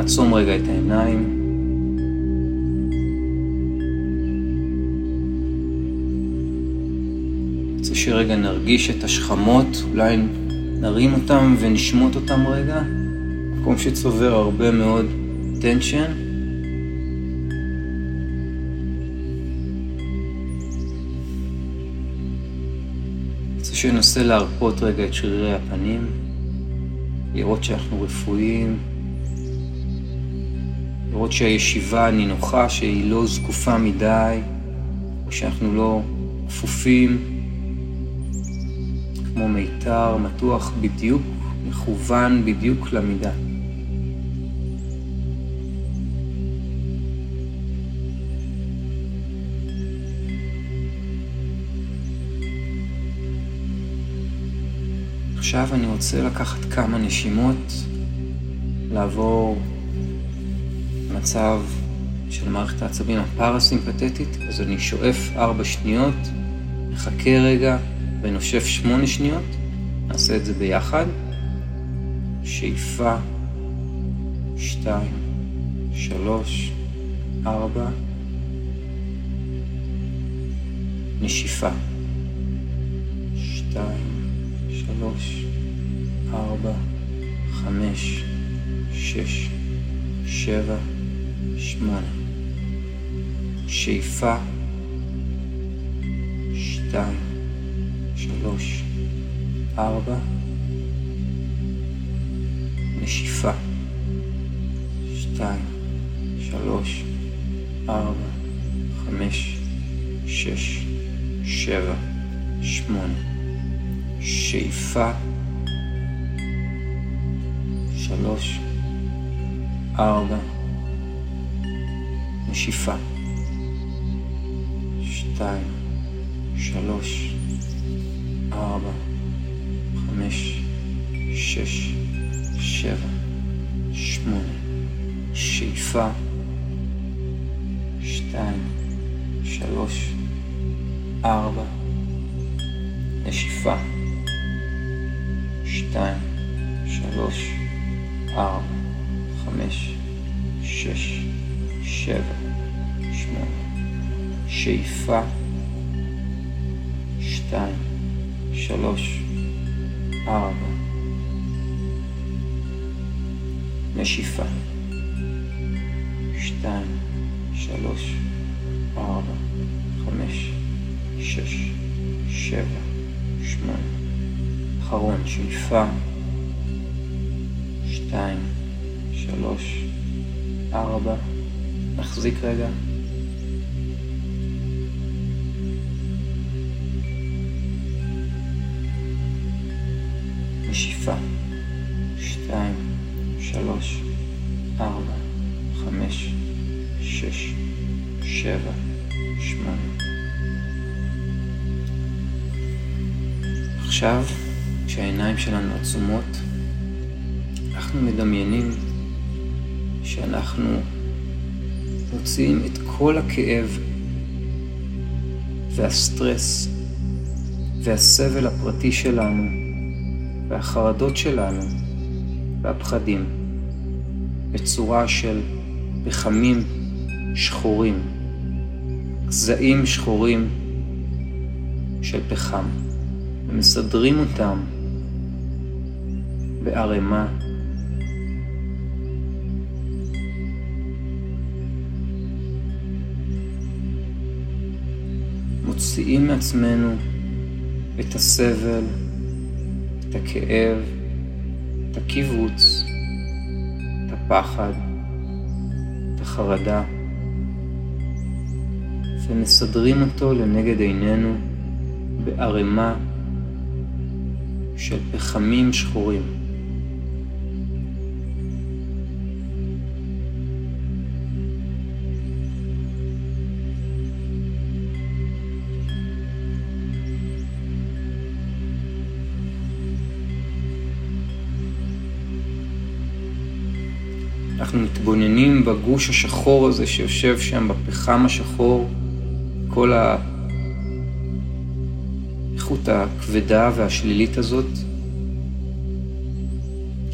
נעצום רגע את העיניים. רוצה שרגע נרגיש את השכמות, אולי נרים אותם ונשמוט אותם רגע, מקום שצובר הרבה מאוד טנשן. רוצה שננסה להרפות רגע את שרירי הפנים, לראות שאנחנו רפואיים, לראות שהישיבה נינוחה, שהיא לא זקופה מדי, שאנחנו לא כפופים, כמו מיתר, מתוח בדיוק, מכוון בדיוק למידה. עכשיו אני רוצה לקחת כמה נשימות, לעבור מצב של מערכת העצבים הפרסימפטית, אז אני שואף ארבע שניות, מחכה רגע ונושף שמונה שניות, נעשה את זה ביחד. שאיפה, שתיים, שלוש, ארבע, נשיפה, שתיים, שלוש, ארבע, חמש, שש, שבע, שמונה. שאיפה, שתיים, שלוש, ארבע, נשיפה, שתיים, שלוש, ארבע, חמש, שש, שבע, שמונה. שאיפה, שלוש, ארבע, נשיפה, שתיים, שלוש, ארבע, חמש, שש, שבע, שמונה, שאיפה, שתיים, שלוש, ארבע, נשיפה, שתיים, שלוש, ארבע, חמש, שש, שבע, שאיפה, שתיים, שלוש, ארבע, נשיפה, שתיים, שלוש, ארבע, חמש, שש, שבע, שמונה. אחרון, שאיפה, שתיים, שלוש, ארבע, נחזיק רגע. נשיפה, שתיים, שלוש, ארבע, חמש, שש, שבע, שמונה. עכשיו, כשהעיניים שלנו עצומות, אנחנו מדמיינים שאנחנו מוציאים את כל הכאב והסטרס והסבל הפרטי שלנו והחרדות שלנו והפחדים בצורה של פחמים שחורים, גזעים שחורים של פחם, ומסדרים אותם בערימה. מוציאים מעצמנו את הסבל, את הכאב, את הקיבוץ, את הפחד, את החרדה, ומסדרים אותו לנגד עינינו בערימה של פחמים שחורים. מתבוננים בגוש השחור הזה שיושב שם בפחם השחור, כל האיכות הכבדה והשלילית הזאת,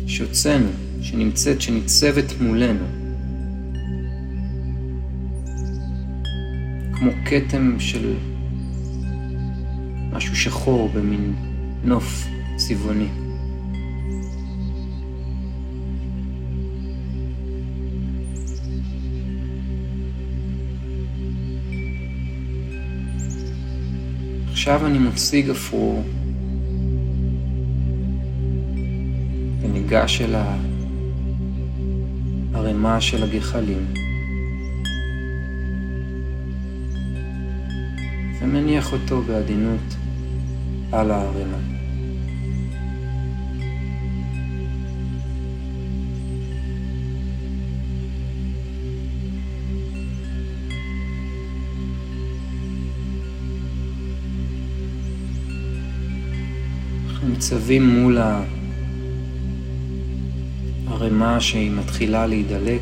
שהוצאנו שנמצאת, שניצבת מולנו. כמו כתם של משהו שחור במין נוף צבעוני. עכשיו אני מוציא גפרור וניגש אל הערימה של הגחלים ומניח אותו בעדינות על הערימה. ניצבים מול הערימה שהיא מתחילה להידלק.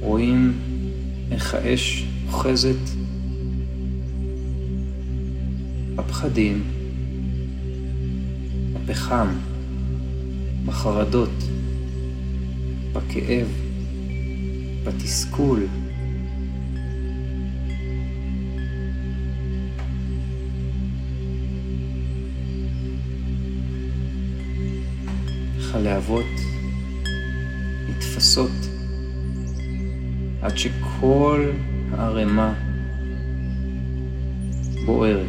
רואים איך האש אוחזת בפחדים, בפחם, בחרדות, בכאב, בתסכול. הלהבות נתפסות עד שכל הערימה בוערת.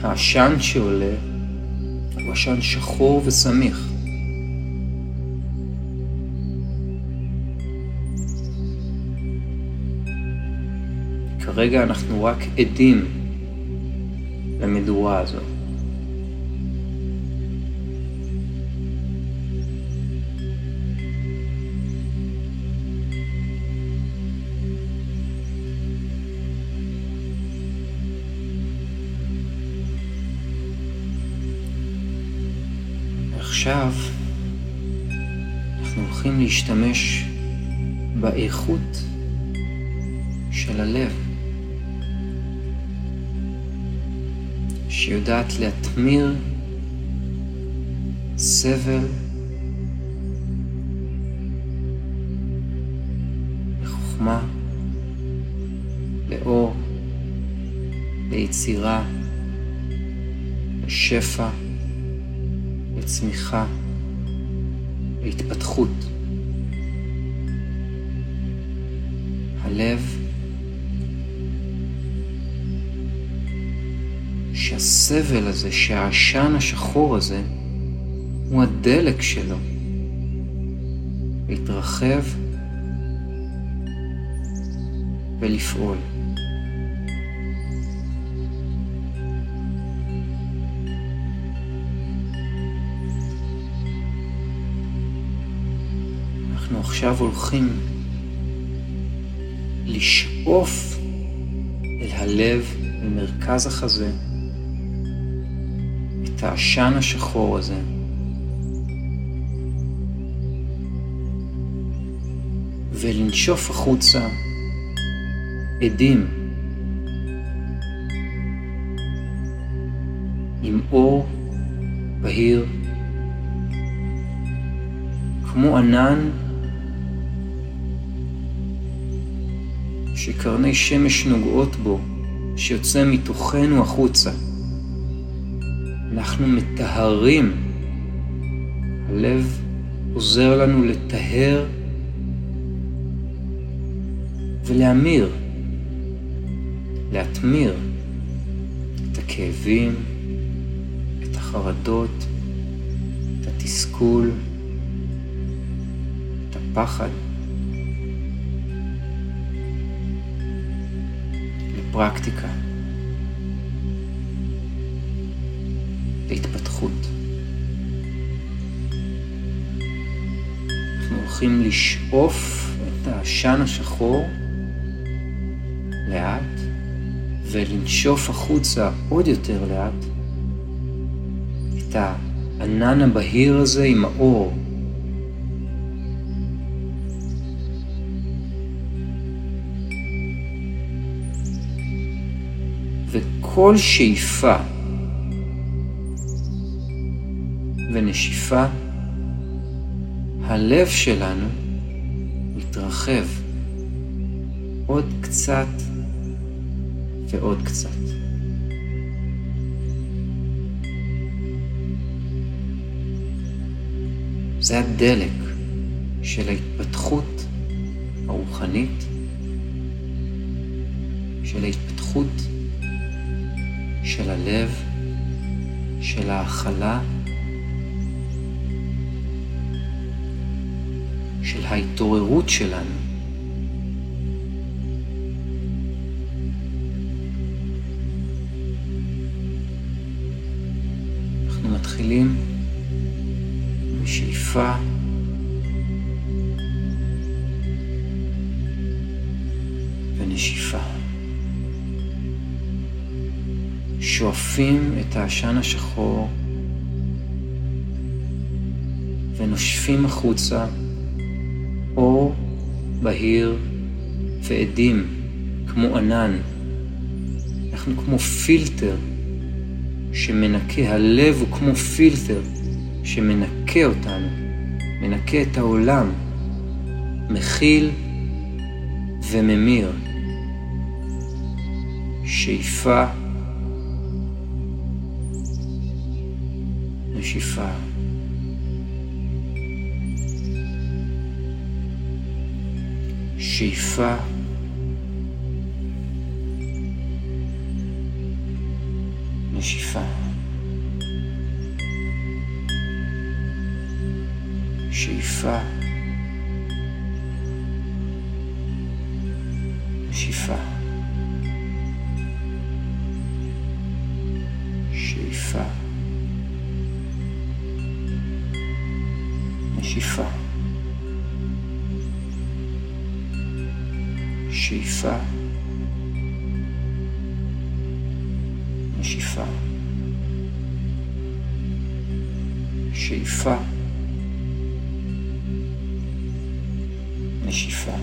העשן שעולה הוא עשן שחור וסמיך. כרגע אנחנו רק עדים למדורה הזו. עכשיו אנחנו הולכים להשתמש באיכות של הלב, שיודעת להתמיר סבל לחוכמה, לאור, ליצירה, לשפע. לצמיחה, להתפתחות. שהסבל הזה, שהעשן השחור הזה, הוא הדלק שלו. להתרחב ולפעול. אנחנו עכשיו הולכים לשאוף אל הלב, אל מרכז החזה, העשן השחור הזה. ולנשוף החוצה עדים עם אור בהיר כמו ענן שקרני שמש נוגעות בו, שיוצא מתוכנו החוצה. אנחנו מטהרים. הלב עוזר לנו לטהר ולהמיר, להתמיר את הכאבים, את החרדות, את התסכול, את הפחד. לפרקטיקה, להתפתחות. אנחנו הולכים לשאוף את העשן השחור לאט ולנשוף החוצה עוד יותר לאט את הענן הבהיר הזה עם האור כל שאיפה ונשיפה, הלב שלנו מתרחב עוד קצת ועוד קצת. זה הדלק של ההתפתחות הרוחנית, של ההתפתחות של הלב, של ההכלה, ההתעוררות שלנו. אנחנו מתחילים בשאיפה ונשיפה. שואפים את העשן השחור ונושפים החוצה בהיר ועדים כמו ענן. אנחנו כמו פילטר שמנקה, הלב הוא כמו פילטר שמנקה אותנו, מנקה את העולם, מכיל וממיר. שאיפה נשיפה. Shifa. Le Shifa. Shifa. Shifa. Shifa. Shifa. Shifa. Shifa. Shifa. Shifa.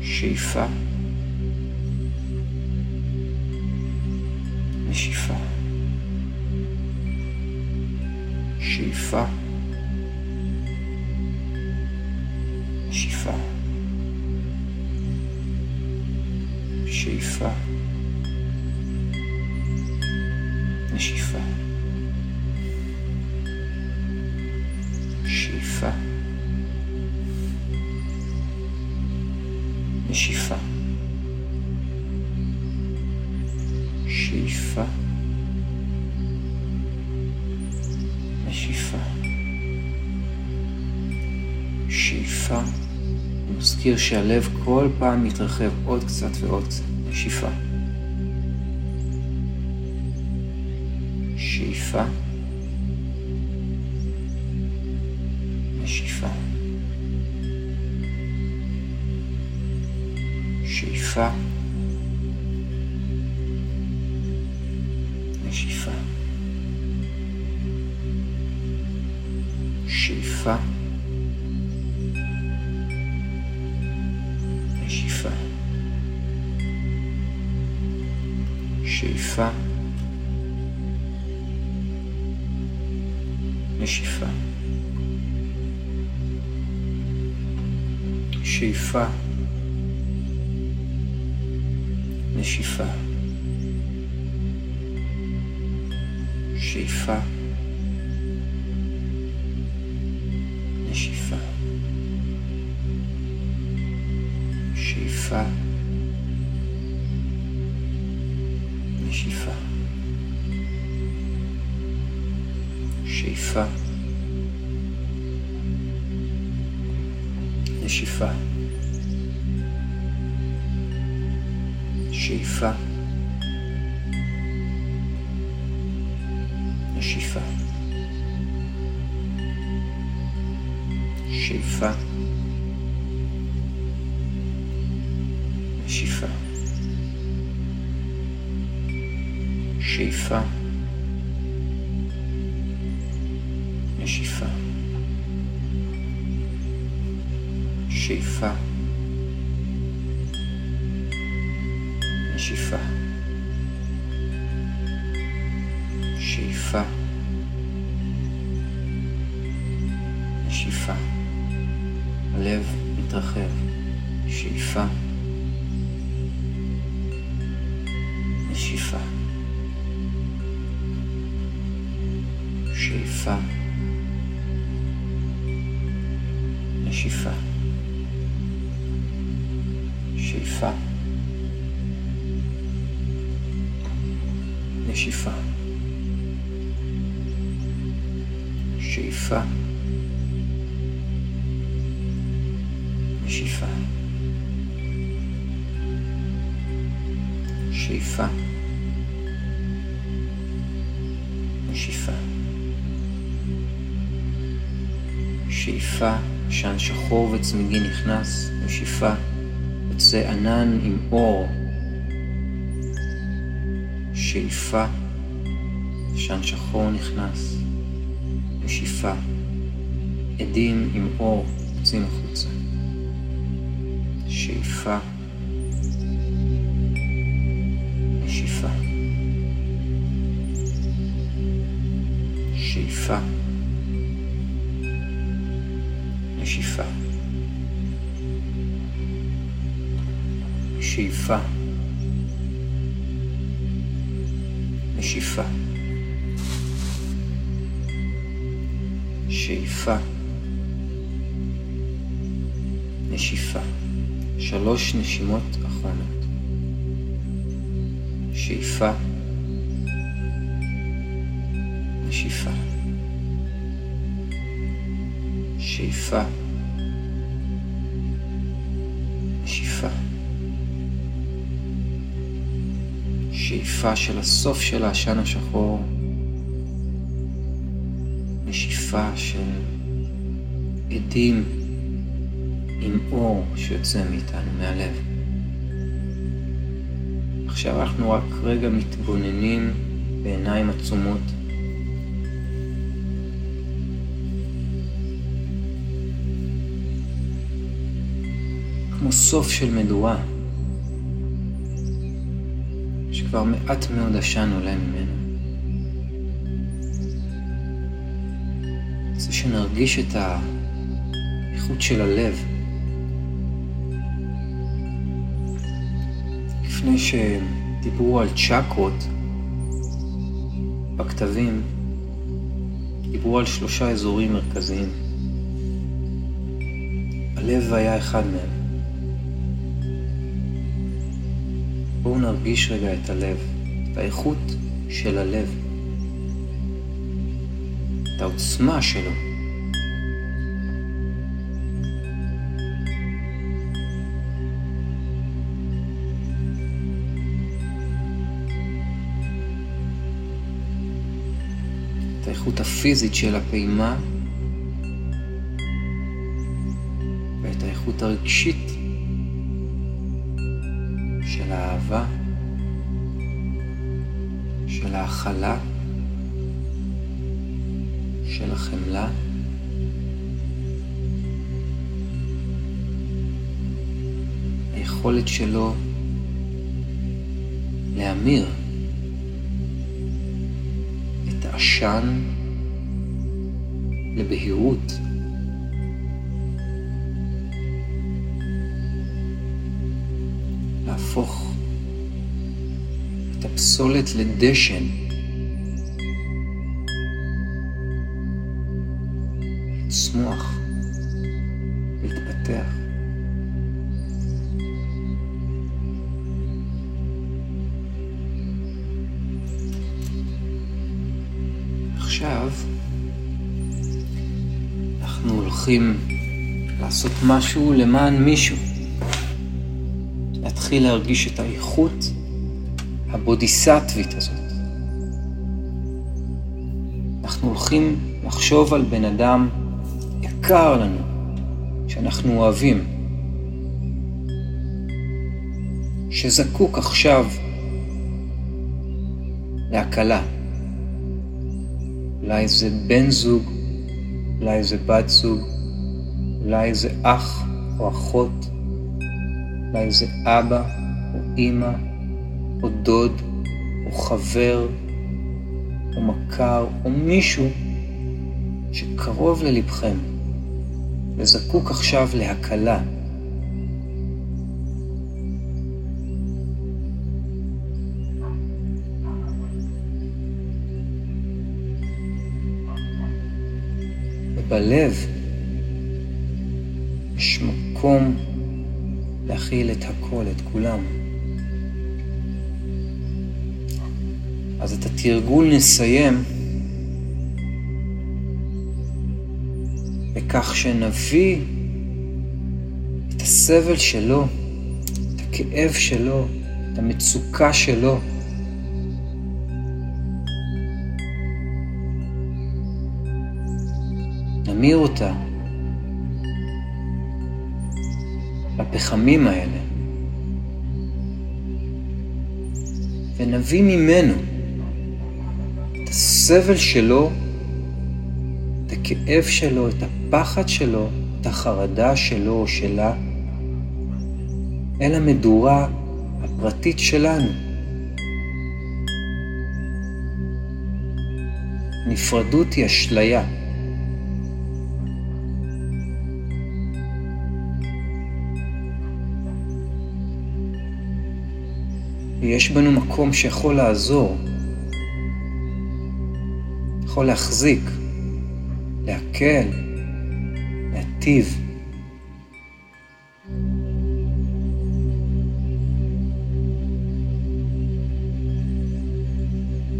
Shifa. Shifa. Shifa. שאיפה, נשיפה, שאיפה, נשיפה, שאיפה, נשיפה, שאיפה. מזכיר שהלב כל פעם מתרחב עוד קצת ועוד קצת. שאיפה. שאיפה. ושאיפה. שאיפה. ושאיפה. שאיפה. שאיפה. נשיפה. שאיפה. נשיפה. נשיפה. שאיפה. נשיפה. שאיפה. נשיפה. שאיפה. נשיפה. שאיפה. נשיפה. שאיפה. נשיפה. הלב מתרחב. שאיפה. נשיפה. שאיפה. נשיפה. שאיפה. נשיפה. שאיפה, עשן שחור וצמיגי נכנס, נשיפה, יוצא ענן עם אור. שאיפה, עשן שחור נכנס, נשיפה, עדים עם אור יוצאים החוצה. שאיפה, נשיפה, שאיפה, נשיפה, שאיפה, נשיפה. שלוש נשימות אחרונות. שאיפה, נשיפה. שאיפה, שאיפה של הסוף של העשן השחור. נשיפה של עדים עם אור שיוצא מאיתנו, מהלב. עכשיו אנחנו רק רגע מתבוננים בעיניים עצומות. כמו סוף של מדורה, שכבר מעט מאוד עשן עולה ממנו. רוצה שנרגיש את האיכות של הלב. לפני שדיברו על צ'קרות בכתבים, דיברו על שלושה אזורים מרכזיים. הלב היה אחד מהם. בואו נרגיש רגע את הלב, את האיכות של הלב, את העוצמה שלו. את האיכות הפיזית של הפעימה ואת האיכות הרגשית האהבה, של ההכלה, של החמלה. היכולת שלו להמיר את העשן לבהירות. להפוך את הפסולת לדשן. לצמוח, להתפתח. עכשיו אנחנו הולכים לעשות משהו למען מישהו. להתחיל להרגיש את האיכות הבודיסטווית הזאת. אנחנו הולכים לחשוב על בן אדם יקר לנו, שאנחנו אוהבים, שזקוק עכשיו להקלה. אולי זה בן זוג, אולי זה בת זוג, אולי זה אח או אחות, אולי זה אבא או אימא, או דוד, או חבר, או מכר, או מישהו שקרוב ללבכם וזקוק עכשיו להקלה. ובלב יש מקום להכיל את הכל, את כולם. אז את התרגול נסיים בכך שנביא את הסבל שלו, את הכאב שלו, את המצוקה שלו, נמיר אותה לפחמים האלה, ונביא ממנו הסבל שלו, את הכאב שלו, את הפחד שלו, את החרדה שלו או שלה, אל המדורה הפרטית שלנו. נפרדות היא אשליה. ויש בנו מקום שיכול לעזור, יכול להחזיק, להקל, להטיב.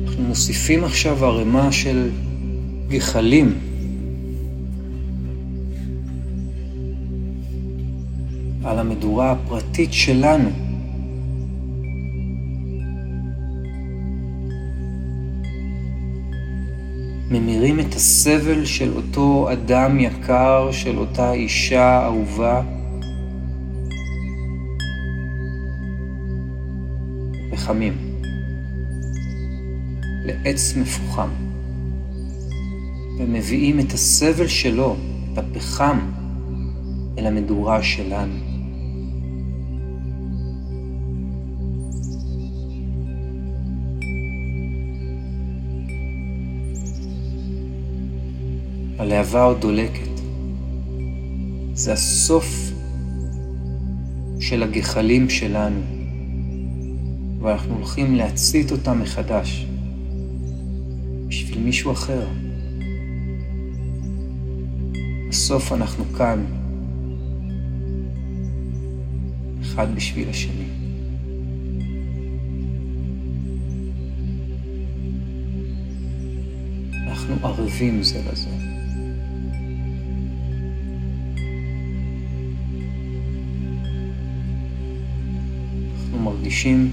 אנחנו מוסיפים עכשיו ערימה של גחלים. על המדורה הפרטית שלנו. ממירים את הסבל של אותו אדם יקר, של אותה אישה אהובה, וחמים, לעץ מפוחם, ומביאים את הסבל שלו, את הפחם, אל המדורה שלנו. הלהבה עוד דולקת. זה הסוף של הגחלים שלנו, ואנחנו הולכים להצית אותם מחדש בשביל מישהו אחר. בסוף אנחנו כאן, אחד בשביל השני. אנחנו ערבים זה לזה. מרגישים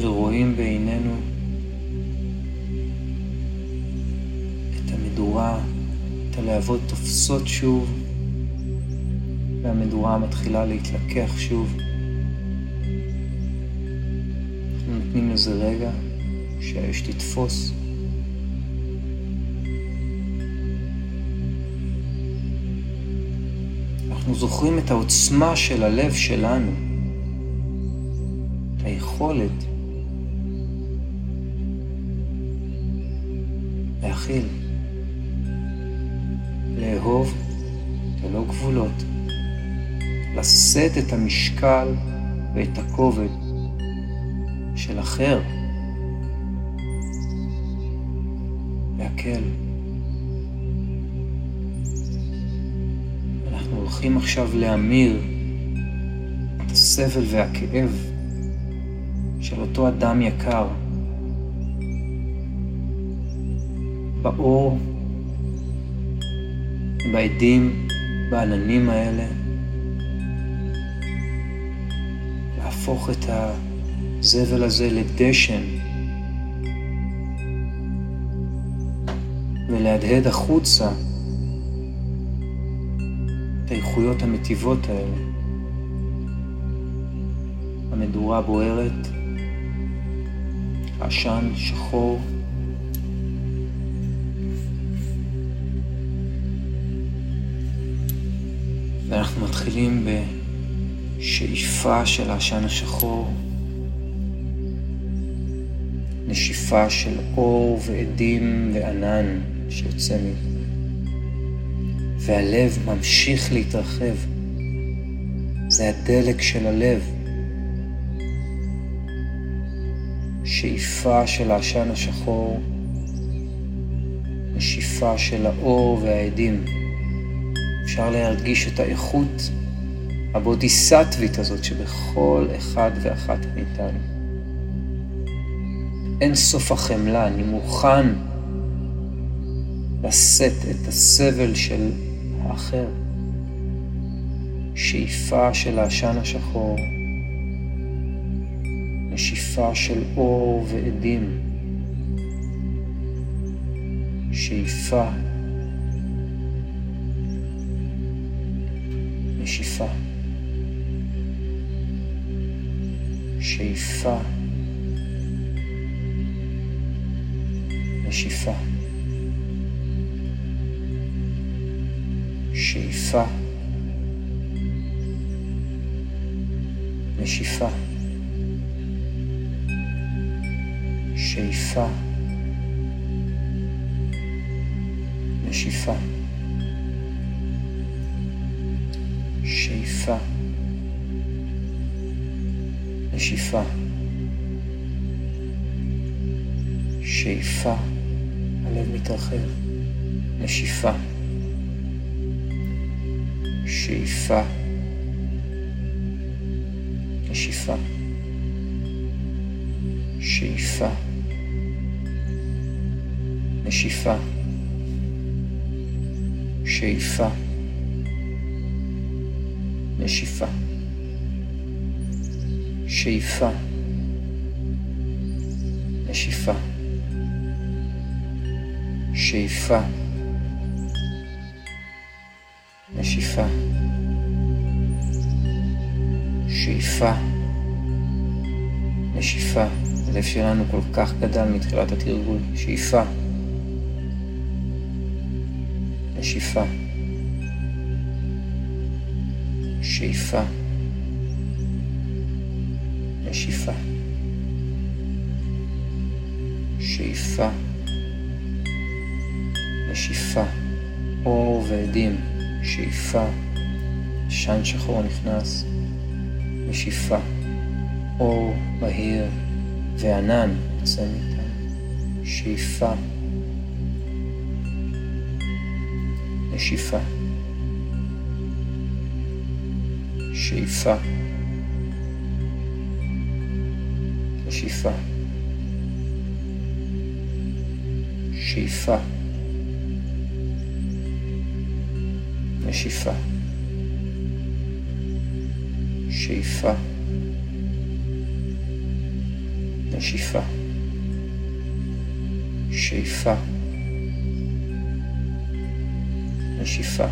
ורואים בעינינו את המדורה, את הלהבות תופסות שוב, והמדורה מתחילה להתלקח שוב. אנחנו נותנים לזה רגע שהאש תתפוס. אנחנו זוכרים את העוצמה של הלב שלנו. היכולת להכיל, לאהוב ללא גבולות, לשאת את המשקל ואת הכובד של אחר, להקל. אנחנו הולכים עכשיו להמיר את הסבל והכאב של אותו אדם יקר. באור, בעדים, בעננים האלה, להפוך את הזבל הזה לדשן. ולהדהד החוצה את האיכויות המטיבות האלה. המדורה בוערת, עשן שחור. ואנחנו מתחילים בשאיפה של העשן השחור נשיפה של אור ועדים וענן שיוצא מזה. והלב ממשיך להתרחב. זה הדלק של הלב. שאיפה של העשן השחור, נשיפה של האור והעדים. אפשר להרגיש את האיכות הבודיסטווית הזאת שבכל אחד ואחת מאיתנו. אין סוף החמלה, אני מוכן לשאת את הסבל של האחר. שאיפה של העשן השחור, נשיפה של אור ועדים, שאיפה, נשיפה, שאיפה, נשיפה. שאיפה, נשיפה, שאיפה, נשיפה, שאיפה, נשיפה, שאיפה, הלב מתרחב, נשיפה. שאיפה, נשיפה, שאיפה, נשיפה, שאיפה, נשיפה, שאיפה, נשיפה, שאיפה, נשיפה, שאיפה, נשיפה. הלב שלנו כל כך גדל מתחילת התרגול. שאיפה, נשיפה, שאיפה, נשיפה, שאיפה, נשיפה, אור ועדים. שאיפה, עשן שחור נכנס, נשיפה, אור בהיר. וענן יוצא מאיתנו, שאיפה, נשיפה, שאיפה, נשיפה, שאיפה. נשיפה, שאיפה, נשיפה, שאיפה, נשיפה,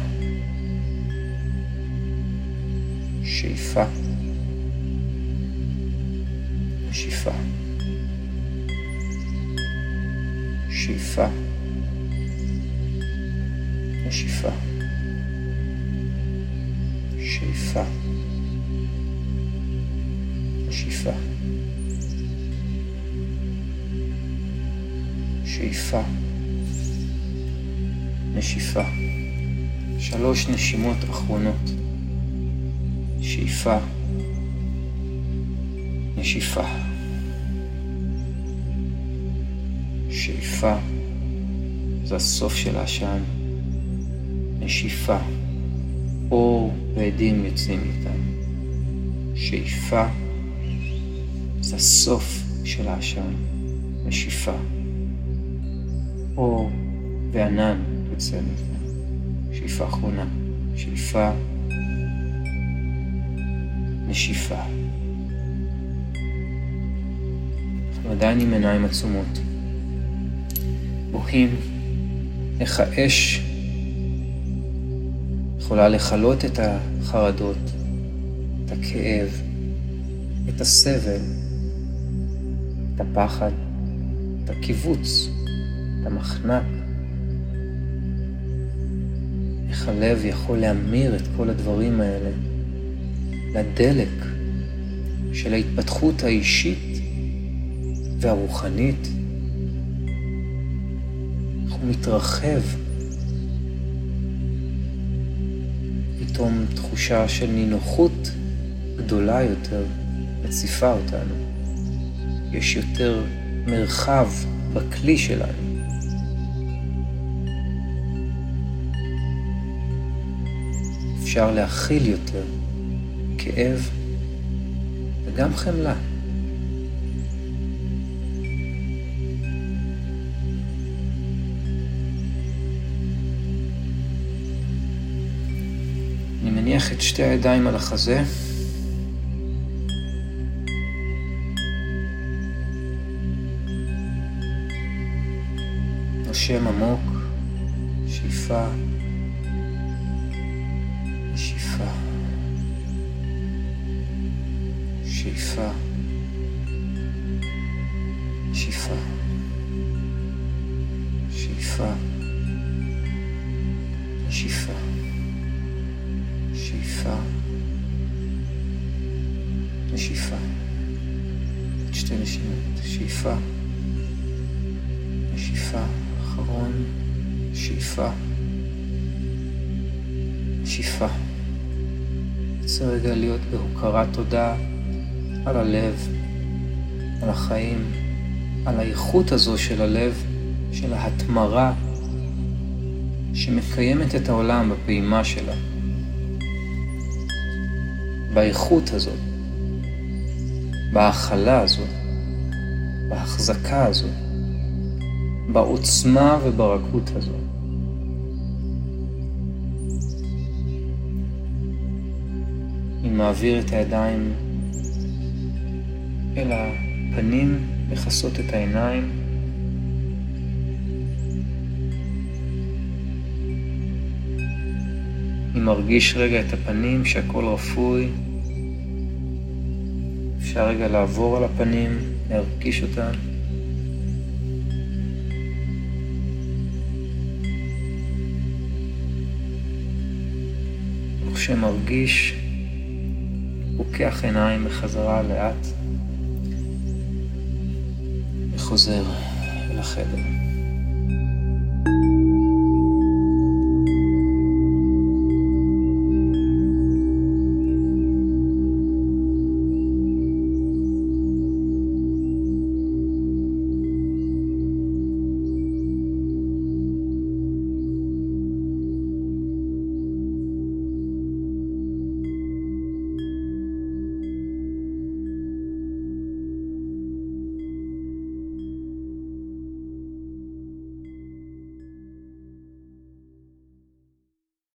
שאיפה, נשיפה, שאיפה, נשיפה. שאיפה, נשיפה, שאיפה, נשיפה, שלוש נשימות אחרונות, שאיפה, נשיפה, שאיפה, זה הסוף של העשן, נשיפה. אור ועדים יוצאים איתם. שאיפה זה הסוף של העשן, נשיפה. אור וענן יוצא מאיתם. שאיפה אחרונה, שאיפה, נשיפה. אנחנו עדיין עם עיניים עצומות. בוהים איך האש יכולה לכלות את החרדות, את הכאב, את הסבל, את הפחד, את הקיבוץ, את המחנק. איך הלב יכול להמיר את כל הדברים האלה לדלק של ההתפתחות האישית והרוחנית, איך הוא מתרחב. פתאום תחושה של נינוחות גדולה יותר מציפה אותנו. יש יותר מרחב בכלי שלנו. אפשר להכיל יותר כאב וגם חמלה. אני מניח את שתי הידיים על החזה. נושם עמוק, שאיפה, שאיפה, שאיפה, שאיפה, נשיפה. עוד שתי נשימות, שאיפה, נשיפה. אחרון, שאיפה, שאיפה. רוצה רגע להיות בהוקרת תודה על הלב, על החיים, על האיכות הזו של הלב, של ההתמרה שמקיימת את העולם בפעימה שלה. באיכות הזאת, בהכלה הזאת, בהחזקה הזאת. בעוצמה וברכות הזו. אני מעביר את הידיים אל הפנים, לכסות את העיניים. אני מרגיש רגע את הפנים, שהכל רפוי. אפשר רגע לעבור על הפנים, להרגיש אותם. שמרגיש, פוקח עיניים בחזרה לאט וחוזר אל החדר.